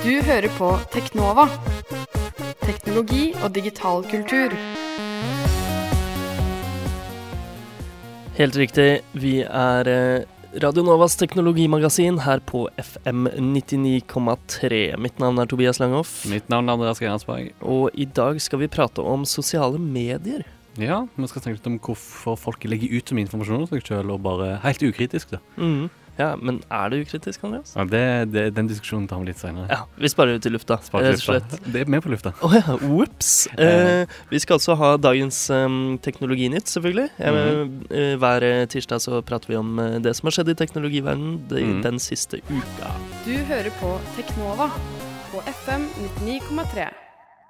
Du hører på Teknova. Teknologi og digital kultur. Helt riktig. Vi er Radionovas teknologimagasin her på FM 99,3. Mitt navn er Tobias Langhoff. Mitt navn er Andreas Grensberg. Og i dag skal vi prate om sosiale medier. Ja, vi skal snakke litt om hvorfor folk legger ut så mye informasjon om seg sjøl, og bare helt ukritisk, da. Mm. Ja, Men er det ukritisk, Andreas? Ja, det, det, den diskusjonen tar vi litt senere. Ja, vi sparer ut i lufta. Sparer rett og slett. Det er med på lufta. Å ja, ops. Eh, vi skal altså ha dagens um, teknologinytt, selvfølgelig. Mm eh, hver eh, tirsdag så prater vi om eh, det som har skjedd i teknologiverdenen de, mm. den siste uka. Du hører på Teknova på FM 99,3.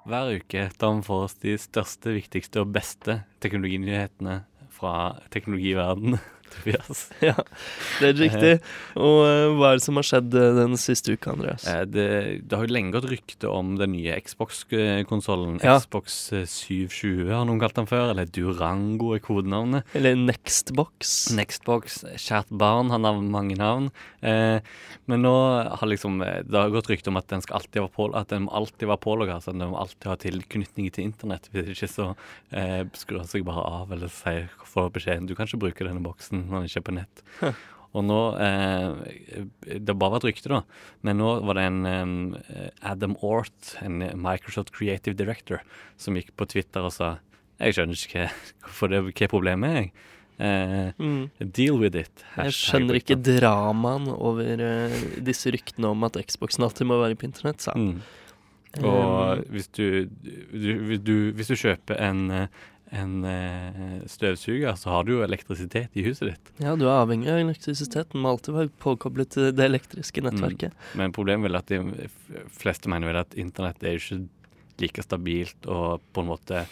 Hver uke tar vi for oss de største, viktigste og beste teknologinyhetene fra teknologiverdenen. Tobias. Ja, det er riktig. Og uh, hva er det som har skjedd uh, den siste uka, Andreas? Eh, Det, det har jo lenge gått rykte om den nye Xbox-konsollen. Ja. Xbox eh, 720 har noen kalt den før, eller Durango er kodenavnet. Eller Nextbox? Nextbox, kjært barn, har navn, mange navn. Eh, men nå har liksom eh, Det har gått rykte om at den skal alltid være på, at den må alltid være pålogga. Altså den må alltid ha tilknytning til internett. Hvis ikke så eh, skrur den seg bare av eller sier får beskjeden du kan ikke bruke denne boksen den ikke er på nett. Og nå eh, Det har bare vært rykte, da. Men nå var det en eh, Adam Ort, en Microsoft Creative Director, som gikk på Twitter og sa Jeg skjønner ikke hva, det, hva problemet er. Eh, Mm. Deal with it. Jeg skjønner ikke dramaen over uh, disse ryktene om at Xboxen alltid må være på internett, sa han. Mm. Og Um, hvis du, du, du, hvis du kjøper en, eh, en eh, støvsuger, så har du jo elektrisitet i huset ditt. ja, du er avhengig av elektrisiteten. Må alltid være påkoblet til det elektriske nettverket. Men problemet er at de fleste mener vel at internett er jo ikke like stabilt og på en måte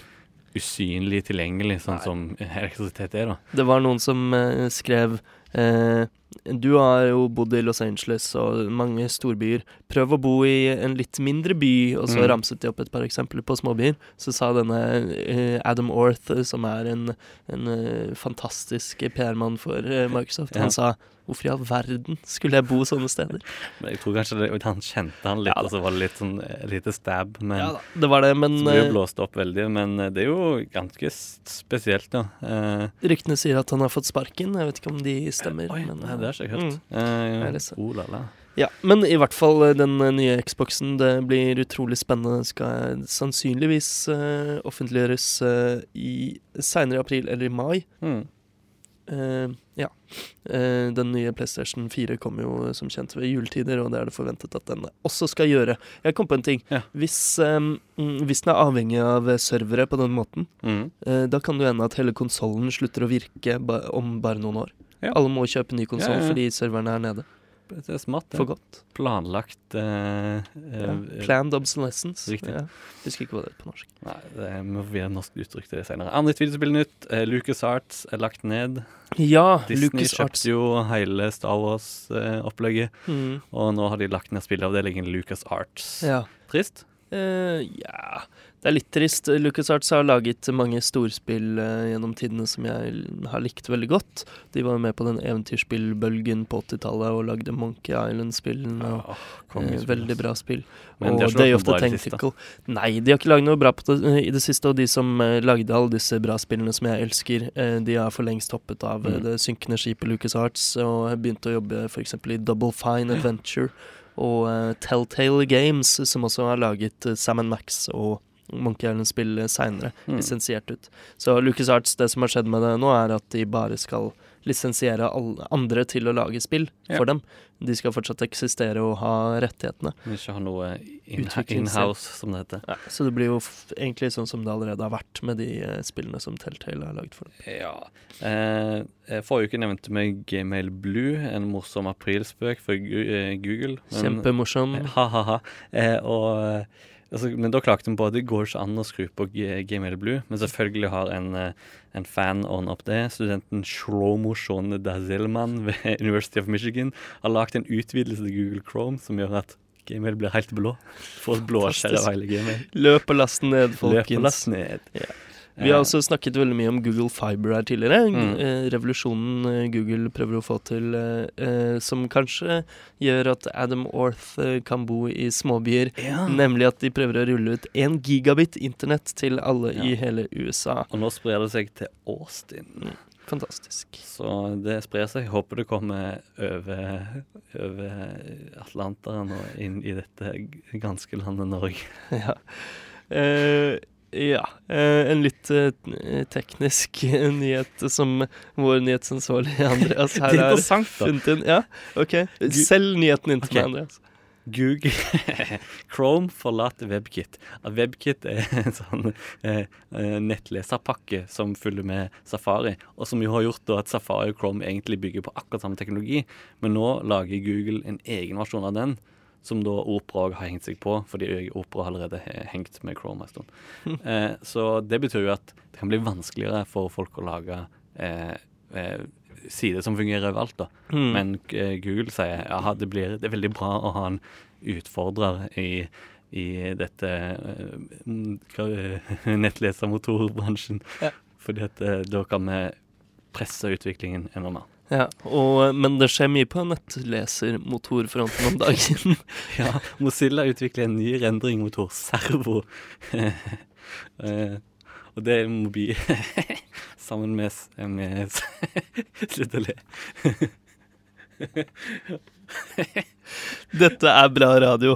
usynlig tilgjengelig, sånn Nei. som elektrisitet er, da. Det var noen som eh, skrev eh, Du har jo bodd i Los Angeles og mange storbyer. Prøv å bo i en litt mindre by, og så Mm. ramset de opp et par eksempler på småbyer. Så sa denne eh, Adam Orth, eh, som er en, en eh, fantastisk PR-mann for Microsoft, Ja. han sa Hvorfor i all verden skulle jeg bo sånne steder? Men jeg tror kanskje det, han kjente han litt, Ja og så var det litt sånn eh, lite stab. Men Ja da, det var det, men så ble det eh, blåst opp veldig. Men eh, det er jo ganske spesielt, da. Eh, ryktene sier at han har fått sparken. Jeg vet ikke om de stemmer. Oi, men, nei, det har ikke kult. hørt. Mm. Eh, oh la la. Ja, men i hvert fall den nye Xboxen. Det blir utrolig spennende. Skal sannsynligvis uh, offentliggjøres uh, i seinere i april eller i mai. Mm. Eh, ja. Eh, den nye PlayStation 4 kommer jo eh, som kjent ved juletider, og det er det forventet at den også skal gjøre. Jeg kom på en ting. Ja. Hvis, mm, hvis den er avhengig av servere på den måten, Mm. da kan det hende at hele konsollen slutter å virke om bare noen år. Ja. Alle må kjøpe ny konsoll ja. fordi serverne er nede. Det er smart, det. For godt. Planlagt eh, Ja. eh, Planned obsolescence. Riktig. Ja. Husker ikke hva det er på norsk. Nei, det vi finne norsk uttrykk til det senere. Andre videospillnytt. Eh, Lucas Arts er lagt ned. Ja, Disney Lucas Arts. kjøpte jo hele Star Wars-opplegget, Mm. og nå har de lagt ned spilleavdelingen Lucas Arts. Ja. Trist? Uh, ja Det er litt trist. Lucas Arts har laget mange storspill eh, gjennom tidene som jeg har likt veldig godt. De var jo med på den eventyrspillbølgen på 80-tallet og lagde Monkey Island-spillene. Ja, Åh, eh, veldig altså. bra spill. Men og de har ikke Day of the. Tentacle. Nei, de har ikke lagd noe bra på det, i det siste, og de som eh, lagde alle disse bra spillene som jeg elsker, eh, de har for lengst hoppet av eh, Mm. det synkende skipet Lucas Arts og begynte å jobbe f.eks. i Double Fine Adventure og eh, Telltale Games, som også har laget Sam Max og Monkey Island-spill seinere, Mm. lisensiert ut. Så Lucas Arts, det som har skjedd med det nå, er at de bare skal lisensiere andre til å lage spill Ja. for dem. De skal fortsatt eksistere og ha rettighetene. Men ikke ha noe in- in-house, som det heter. Ja, så det blir jo egentlig sånn som det allerede har vært med de eh, spillene som Telltale har lagd for dem. Ja. Eh, eh, forrige uke nevnte vi Gmail Blue, en morsom aprilspøk for eh, Google. men- Kjempemorsom. Ha-ha-ha. Eh, og, eh, altså, men da klagde de på at det går ikke an å skru på GML Gmail Blue. Men selvfølgelig har en, eh, en fan ordna opp det. Studenten Shlomo Shone Dazelman ved University of Michigan har lagd en utvidelse til Google Chrome som gjør at Gmail blir helt blå. Får blåskjær av hele Gmail. Løp og last ned, ned, Løp og folkens. last ned. Ja. Vi har også snakket veldig mye om Google Fiber her tidligere. Mm. Eh, revolusjonen eh, Google prøver å få til, eh, som kanskje gjør at Adam Orth kan bo i småbyer. ja. Nemlig at de prøver å rulle ut én gigabit internett til alle i hele USA. Og nå sprer det seg til Austin. Fantastisk. Så det sprer seg. Jeg håper det kommer over, over Atlanteren og inn i dette ganske landet Norge. Ja. Eh, ja. Eh, en litt eh, teknisk nyhet som vår nyhetsansvarlige Andreas her Det er har funnet inn. Ja, OK. Selg nyheten inn til okay. meg, Andreas. Google Chrome forlater WebKit. WebKit er en sånn eh, eh, nettleserpakke som følger med Safari, og som jo har gjort at Safari og Chrome egentlig bygger på akkurat samme teknologi, men nå lager Google en egen versjon av den. Som da Opera òg har hengt seg på, fordi Opera allerede har hengt med Chrome en stund. Eh, så det betyr jo at det kan bli vanskeligere for folk å lage eh, eh, sider som fungerer overalt. da. Mm. Men eh, Google sier ja, det, blir, det er veldig bra å ha en utfordrer i, i dette mm, nettlesermotorbransjen. Ja. Fordi at eh, da kan vi presse utviklingen enda mer. Ja, og, men det skjer mye på nettlesermotorfronten om dagen. Ja, Mozilla utvikler en ny rendringmotor, Servo. uh, og det er mobil sammen med, s- med Slutt å le. Dette er bra radio.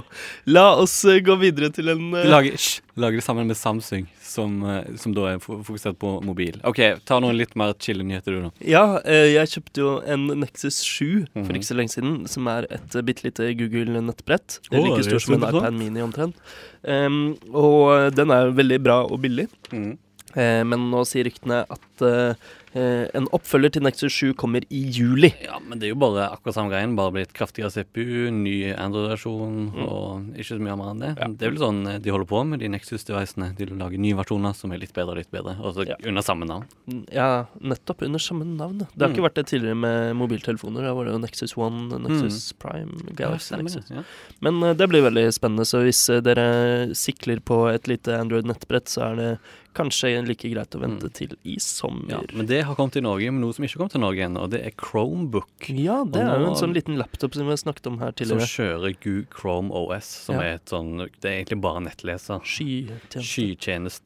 La oss eh, gå videre til en uh... eh, lager, hysj, lager det sammen med Samsung, som, eh, som da er fo- fokusert på mobil. OK, ta noen litt mer chille nyheter, du, nå. Ja, jeg kjøpte jo en Nexus 7 for Mhm. ikke så lenge siden, som er et uh, bitte lite Google-nettbrett. Er like stort som en iPad Mini omtrent. Um, og den er veldig bra og billig, eh, men nå sier ryktene at eh, en oppfølger til Nexus 7 kommer i juli. Ja, men det er jo bare akkurat samme greien, bare blitt kraftigere CPU, ny Android-versjon Mm. og ikke så mye mer enn det. Ja. Det er vel sånn eh, de holder på med de Nexus-devicene. De lager nye versjoner som er litt bedre og litt bedre, og så Ja. under samme navn. Ja, nettopp under samme navn. Det har Mm. ikke vært det tidligere med mobiltelefoner. Da var det jo Nexus One, Nexus Prime, Galaxy Ja, Nexus. det. Men eh, det blir veldig spennende, så hvis eh, dere sikler på et lite Android-nettbrett, så er det kanskje like greit å vente Mm. til i sommer. Ja, men det har kommet til Norge, men noe som ikke har kommet til Norge ennå, det er Chromebook. Ja, det er jo en sånn liten laptop som vi har snakket om her tidligere. Som kjører Google Chrome OS, som Ja. er et sånn Det er egentlig bare nettleser. Skytjeneste.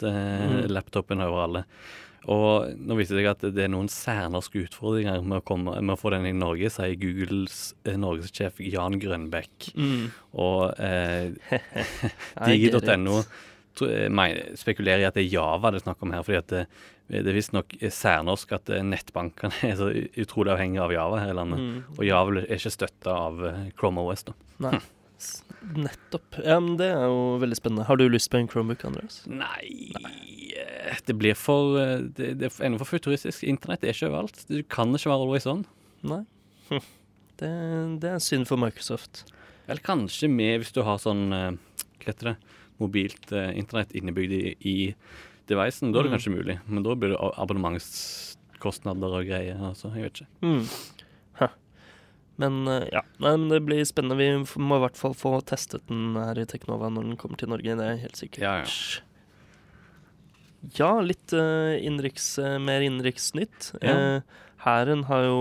Skytjeneste-laptopen over alle. Og nå viste det seg at det er noen særnorske utfordringer med å, komme, med å få den i Norge, sier Googles eh, norgessjef Jan Grønbekk. Mm. Og eh, Digi.no eh, spekulerer i at det er Java det er snakk om her, fordi at det, det er visstnok særnorsk at eh, nettbankene er så utrolig avhengige av Java her i landet. Mm. Og Java er ikke støtta av eh, Chrome OS, da. Nei. Hm. Nettopp. Ja, men det er jo veldig spennende. Har du lyst på en Chromebook, Andreas? Nei, eh, det blir for Det, det er ennå for futuristisk. Internett er ikke overalt. Du kan ikke være always on. Nei. Hm. Det, det er synd for Microsoft. Eller kanskje med hvis du har sånn Hva heter det? Mobilt eh, internett innebygd i, i devicen. Da er det Mm. kanskje mulig. Men da blir det abonnementskostnader og greier. Altså, jeg vet ikke. Mm. Men eh, ja, men det blir spennende. Vi må i hvert fall få testet den her i Teknova når den kommer til Norge. Det er helt sikkert. Ja, ja. Ja, litt innenriks, eh, mer innenriksnytt. Ja. Eh, Hæren har jo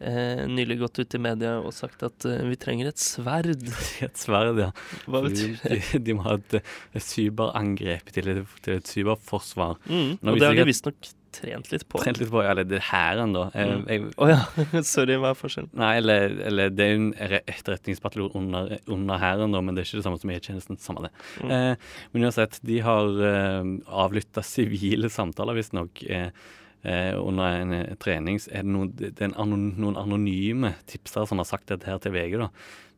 eh, nylig gått ut i media og sagt at eh, vi trenger et sverd. Et sverd, ja. Hva betyr det? De, de må ha et, et cyberangrep til et, til et cyberforsvar. Mm, og det har de visstnok trent litt på. Trent litt på ja, Eller det er hæren, da. Å Mm. jeg, Å ja. Sorry, hva er forskjellen? Nei, eller, eller det er en etterretningsbataljon under, under hæren, da, men det er ikke det samme som E-tjenesten. Samme det. Mm. Eh, men uansett, de har eh, avlytta sivile samtaler, visstnok. Eh, eh, under en eh, trening er det, noen, det er anon, noen anonyme tipsere som har sagt dette her til VG, da.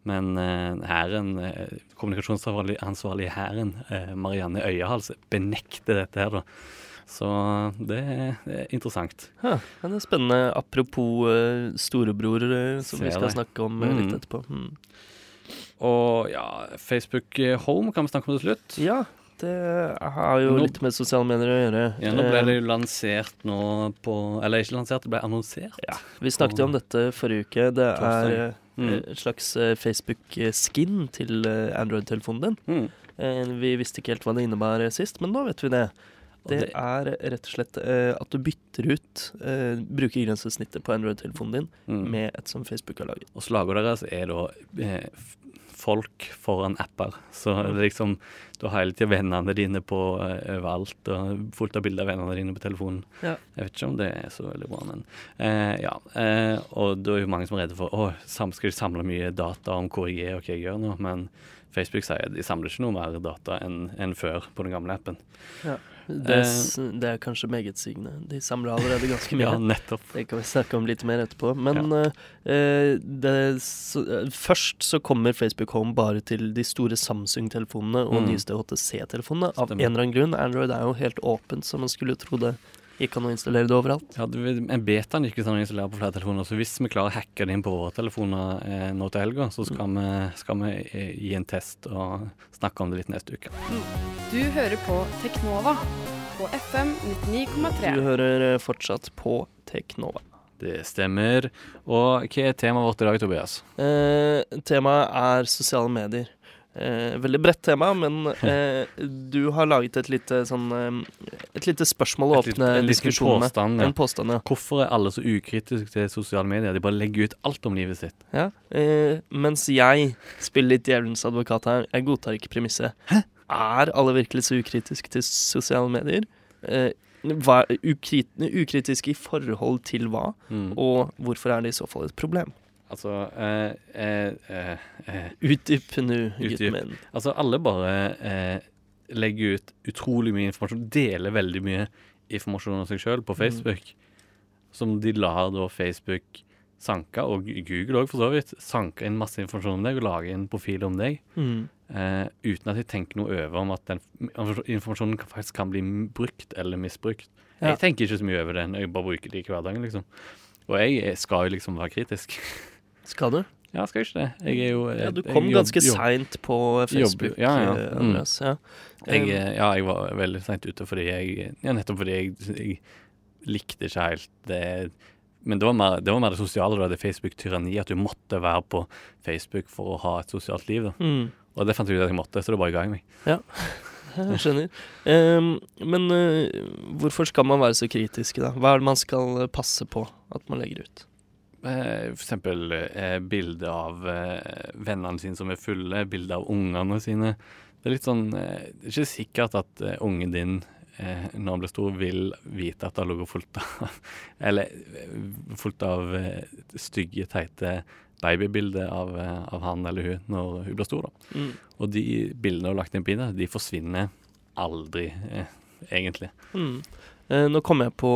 Men eh, herren, eh, kommunikasjonsansvarlig ansvarlig i hæren, eh, Marianne Øyehals, benekter dette her, da. Så det er, er interessant. Ja, det er spennende. Apropos uh, storebror, som som vi skal det. snakke om mm. litt etterpå. Mm. Og ja, Facebook eh, Home kan vi snakke om til slutt. Ja, det har jo Nå- litt med sosiale medier å gjøre. Ja, nå ble Eh, det jo lansert nå på Eller ikke lansert, det ble annonsert. ja, Vi snakket jo om dette forrige uke. Det er eh, Mm. et slags eh, Facebook-skin til eh, Android-telefonen din. Mm. Eh, Vi visste ikke helt hva det innebar sist, men nå vet vi det. Det er rett og slett uh, at du bytter ut uh, brukergrensesnittet på Android-telefonen din Mm. med et som Facebook har laget. Og slagordet deres er da eh, folk foran apper. Så det er liksom du har hele tida vennene dine på eh, overalt, og fullt av bilder av vennene dine på telefonen. Ja. Jeg vet ikke om det er så veldig bra, men eh, ja. Eh, og da er jo mange som er redde for å, skal de samle mye data om hvor jeg er og hva jeg gjør nå, men Facebook sier at de samler ikke noe mer data enn enn før på den gamle appen. Det, Eh. det er kanskje megetsigende. De samler allerede ganske mye. Ja, nettopp. Det kan vi snakke om litt mer etterpå. Men ja. uh, det, så, uh, først så kommer Facebook Home bare til de store Samsung-telefonene og Mm. nyeste HTC-telefonene. Av en eller annen grunn. Android er jo helt åpent, så man skulle tro det gikk an å installere det overalt. Ja, en betaen gikk ikke sånn å installere på flere telefoner, så hvis vi klarer å hacke det inn på våre telefoner eh, nå til helga, så skal vi, skal vi eh, gi en test og snakke om det litt neste uke. Du hører på Teknova på FM 99,3. Du hører eh, fortsatt på Teknova. Det stemmer. Og hva er temaet vårt i dag, Tobias? Eh, temaet er sosiale medier. Eh, veldig bredt tema, men eh, du har laget et lite sånn eh, Et lite spørsmål å litt- åpne en diskusjonen med. ja. En påstand, ja. Hvorfor er alle så ukritiske til sosiale medier? De bare legger ut alt om livet sitt. ja. Eh, mens jeg spiller litt djevelens advokat her, jeg godtar ikke premisset. Er alle virkelig så ukritiske til sosiale medier? Eh, hva, ukrit, ukritiske i forhold til hva, Mm. og hvorfor er det i så fall et problem? Altså eh, eh, eh, eh, Utdyp nå, gutten min. Altså, alle bare eh, legger ut utrolig mye informasjon, deler veldig mye informasjon om seg sjøl på Facebook, som de lar da Facebook sanke, og Google òg for så vidt, sanke inn masse informasjon om deg og lage en profil om deg, Mm. eh, uten at de tenker noe over om at den informasjonen kan- faktisk kan bli brukt eller misbrukt. Ja. Jeg tenker ikke så mye over det jeg bare bruker det i hverdagen, liksom. Og jeg skal jo liksom være kritisk. Skal du? Ja, skal jeg ikke det? Jeg er jo Ja, du kom ganske seint på Facebook, ja, ja. eh, Mm. Andreas. Ja. Jeg, eh, ja, jeg var veldig seint ute fordi jeg Ja, nettopp fordi jeg, jeg likte ikke helt det Men det var mer det, var mer det sosiale, da, det Facebook-tyranni, at du måtte være på Facebook for å ha et sosialt liv. da. mm. Og det fant jeg ut at jeg måtte, så det bare ga jeg meg. Jeg skjønner. Um, men uh, hvorfor skal man være så kritisk, da? Hva er det man skal passe på at man legger ut? Eh, eksempel eh, bilde av eh, vennene sine som er fulle, bilde av ungene sine. Det er litt sånn Det er ikke sikkert at ungen din når han blir stor, vil vite at det har ligget fullt av Eller fullt av stygge, teite babybilder av, av han eller hun når hun blir stor. da. Mm. Og de bildene hun har lagt inn på Ida, de forsvinner aldri, eh, egentlig. Mm. Eh, nå kom jeg på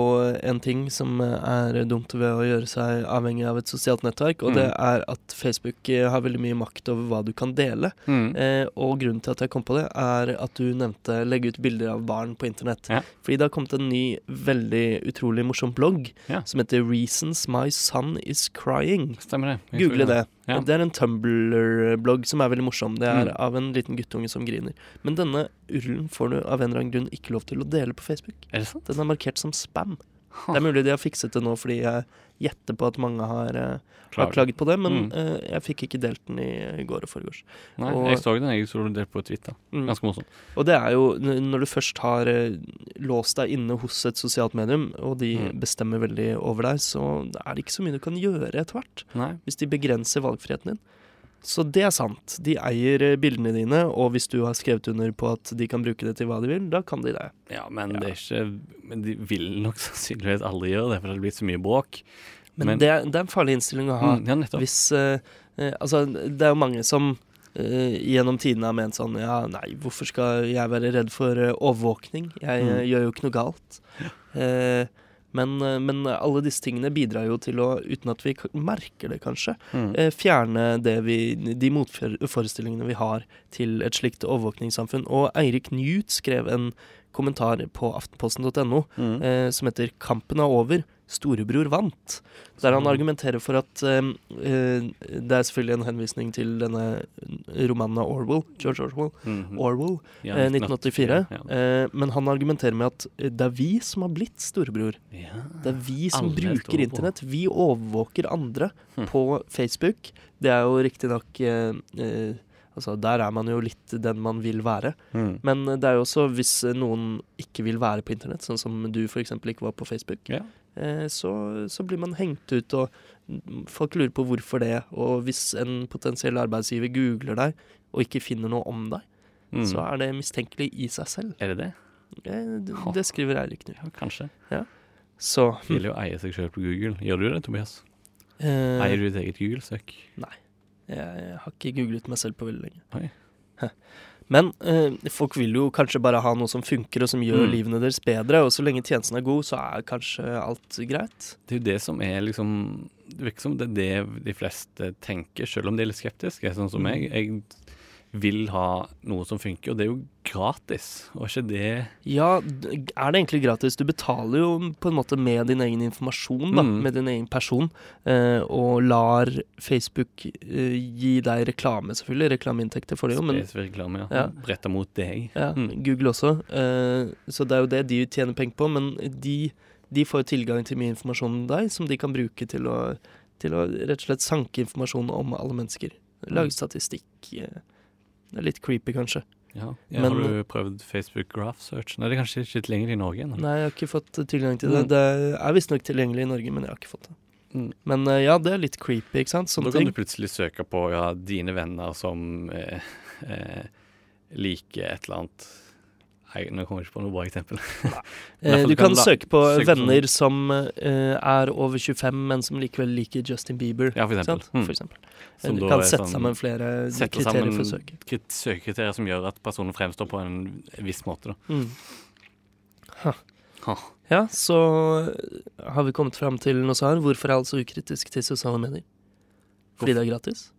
en ting som eh, er dumt ved å gjøre seg avhengig av et sosialt nettverk, og Mm. det er at Facebook eh, har veldig mye makt over hva du kan dele. Eh, og grunnen til at jeg kom på det, er at du nevnte legge ut bilder av barn på internett. Ja. Fordi det har kommet en ny, veldig utrolig morsom blogg Ja. som heter 'Reasons My Son Is Crying'. Stemmer det. Google det. Ja. Det er en Tumblr-blogg som er veldig morsom. Det er Mm. av en liten guttunge som griner. Men denne urlen får du av en eller annen grunn ikke lov til å dele på Facebook. Er det sant? Den er markert som spam. Det er mulig de har fikset det nå fordi jeg gjetter på at mange har, eh, har klaget på det, men Mm. uh, jeg fikk ikke delt den i, går og forgårs. Nei, Og- jeg så den jeg så delt på Twitter. Mm. Ganske morsomt. Og det er jo når du først har uh, låst deg inne hos et sosialt medium, og de Mm. bestemmer veldig over deg, så er det ikke så mye du kan gjøre etter hvert. Hvis de begrenser valgfriheten din. Så det er sant. De eier eh, bildene dine, og hvis du har skrevet under på at de kan bruke det til hva de vil, da kan de det. Ja, men Ja. det ikke Men de vil nok sannsynligvis aldri gjøre det, for det har blitt så mye bråk. Men, Men- det, er, det er en farlig innstilling å ha. Mm, ja. Hvis eh, Altså, det er jo mange som eh, gjennom tidene har ment sånn Ja, nei, hvorfor skal jeg være redd for overvåkning? Jeg Mm. gjør jo ikke noe galt. Eh, men, eh, men alle disse tingene bidrar jo til å, uten at vi merker det kanskje, Mm. eh, fjerne det vi, de motforestillingene vi har til et slikt overvåkningssamfunn. Og Eirik Newt skrev en kommentar på aftenposten.no Mm. eh, som heter 'Kampen er over. Storebror vant'. Der han Sånn. argumenterer for at eh, eh, Det er selvfølgelig en henvisning til denne romanen av Orwell, George Orwell, Mhm. Orwell Ja, eh, 1984. Ja. Eh, men han argumenterer med at eh, det er vi som har blitt storebror. ja. Det er vi som Alle bruker internett. Vi overvåker andre Hm. på Facebook. Det er jo riktignok eh, eh, Altså, der er man jo litt den man vil være. Mm. Men det er jo også hvis noen ikke vil være på internett, sånn som du f.eks. ikke var på Facebook, Ja. eh, så, så blir man hengt ut, og folk lurer på hvorfor det. Og hvis en potensiell arbeidsgiver googler deg og ikke finner noe om deg, Mm. så er det mistenkelig i seg selv. Er det det? Eh, det, det skriver Eirik nå. Ja, kanskje. Så Vil jo eie seg selv på Google. Gjør du det, Tobias? eh, Eier du ditt eget Google-søk? Jeg har ikke googlet meg selv på veldig lenge. Oi. Men eh, folk vil jo kanskje bare ha noe som funker, og som gjør Mm. livene deres bedre. Og så lenge tjenesten er god, så er kanskje alt greit. Det er jo det som er liksom Det virker som det er det de fleste tenker, selv om de er litt skeptiske. Sånn som Mm. meg. Jeg vil ha noe som funker, og det er jo gratis. Og ikke det Ja, er det egentlig gratis? Du betaler jo på en måte med din egen informasjon, da, Mm. med din egen person, eh, og lar Facebook eh, gi deg reklame, selvfølgelig. Reklameinntekter får du jo, men spesifikk reklame ja. Ja. retta mot deg. ja, Mm. Google også. Eh, så det er jo det de tjener penger på, men de, de får tilgang til mye informasjon om deg, som de kan bruke til å, til å rett og slett sanke informasjon om alle mennesker. Lage statistikk. eh, Det er litt creepy, kanskje. Ja. Ja, Men- har du prøvd Facebook Graph Search? Nei, det er kanskje ikke tilgjengelig i Norge Eller? Nei, jeg har ikke fått tilgang til det. Mm. Det er visstnok tilgjengelig i Norge, men jeg har ikke fått det. Mm. Men eh, ja, det er litt creepy, ikke sant? Da kan ting. du plutselig søke på ja, dine venner som eh, eh, liker et eller annet Nei, nå kommer jeg ikke på noe bra eksempel. Eh, du kan kan søke på søke venner som uh, er over 25, men som likevel liker Justin Bieber. Ja, for eksempel. Mm. For eksempel. Du kan sette sånn- sammen flere kriterier sammen for søk. krit- søkekriterier som gjør at personen fremstår på en viss måte. Mm. Ha. Ha. Ja, så har vi kommet fram til noe så. Hvorfor er alt så ukritisk til sosiale medier? Fordi det er gratis?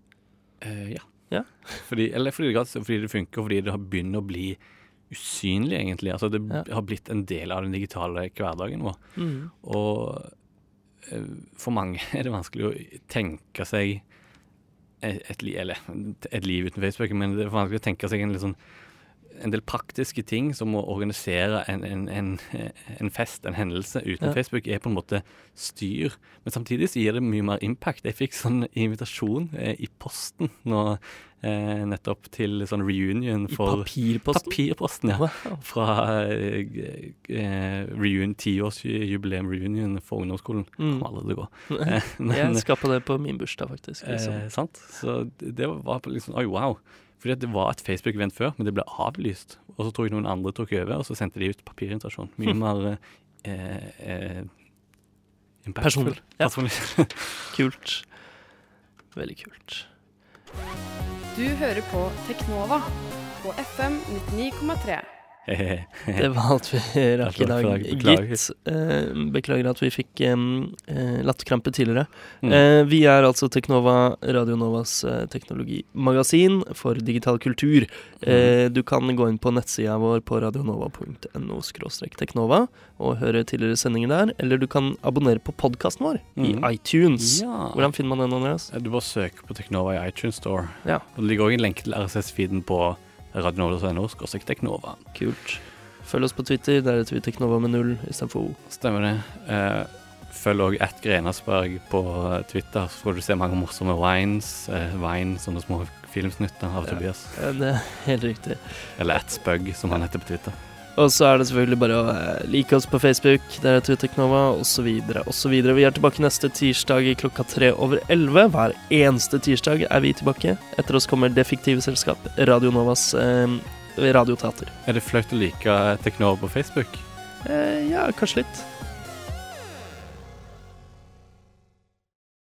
Uh, ja. Ja. Fordi, eller fordi det, fordi det funker, og fordi det har begynt å bli usynlig, egentlig. Altså Det Ja. har blitt en del av den digitale hverdagen vår. Mm. Og eh, for mange er det vanskelig å tenke seg et, et, eller, et liv uten Facebook, men det er vanskelig å tenke seg en, litt sånn, en del praktiske ting som å organisere en, en, en, en fest, en hendelse, uten Ja. Facebook, er på en måte styr. Men samtidig så gir det mye mer impact. Jeg fikk sånn invitasjon eh, i posten nå eh, nettopp til sånn reunion for I papirposten? Papirposten, ja Wow. fra eh, eh, reunion, tiårsjubileum reunion for ungdomsskolen. Mm. Kommer aldri til å gå. Eh, men, Jeg skal det på min bursdag, faktisk. Liksom. eh, sant? Så det det var liksom Oi, wow. Fordi at det var et Facebook-event før, men det ble avlyst. Og så tror jeg noen andre tok over, og så sendte de ut papirinvitasjon. Mye mer eh, eh. Personlig. Ja. Kult. Veldig kult. Du hører på Teknova på FM 99,3. Det var alt vi rakk i dag, gitt. Eh, beklager at vi fikk eh, latterkrampe tidligere. Mm. Eh, vi er altså Teknova, Radio Novas teknologimagasin for digital kultur. Mm. Du kan gå inn på nettsida vår på radionova.no teknova og høre tidligere sendinger der. Eller du kan abonnere på podkasten vår i Mhm. iTunes. Hvordan finner man den, Andreas? Du bare søker på Teknova i iTunes Store. Ja. Og det ligger òg en lenke til RSS-feeden på radionova.no. Teknova. Kult. Følg oss på Twitter. Der heter vi Teknova med null istedenfor O. Stemmer det. Eh, følg òg at Grenasberg på Twitter, så får du se mange morsomme wines. Eh, wine, sånne små filmsnutter av Ja. Tobias. Det er helt riktig. Eller at Spug, som han heter på Twitter. Og så er det selvfølgelig bare å eh, like oss på Facebook, der heter vi Teknova, osv., osv. Vi er tilbake neste tirsdag klokka tre over elleve. Hver eneste tirsdag er vi tilbake. Etter oss kommer Det fiktive selskap, Radio Novas eh, radioteater. Er det flaut å like Teknova på Facebook? Eh, ja, kanskje litt.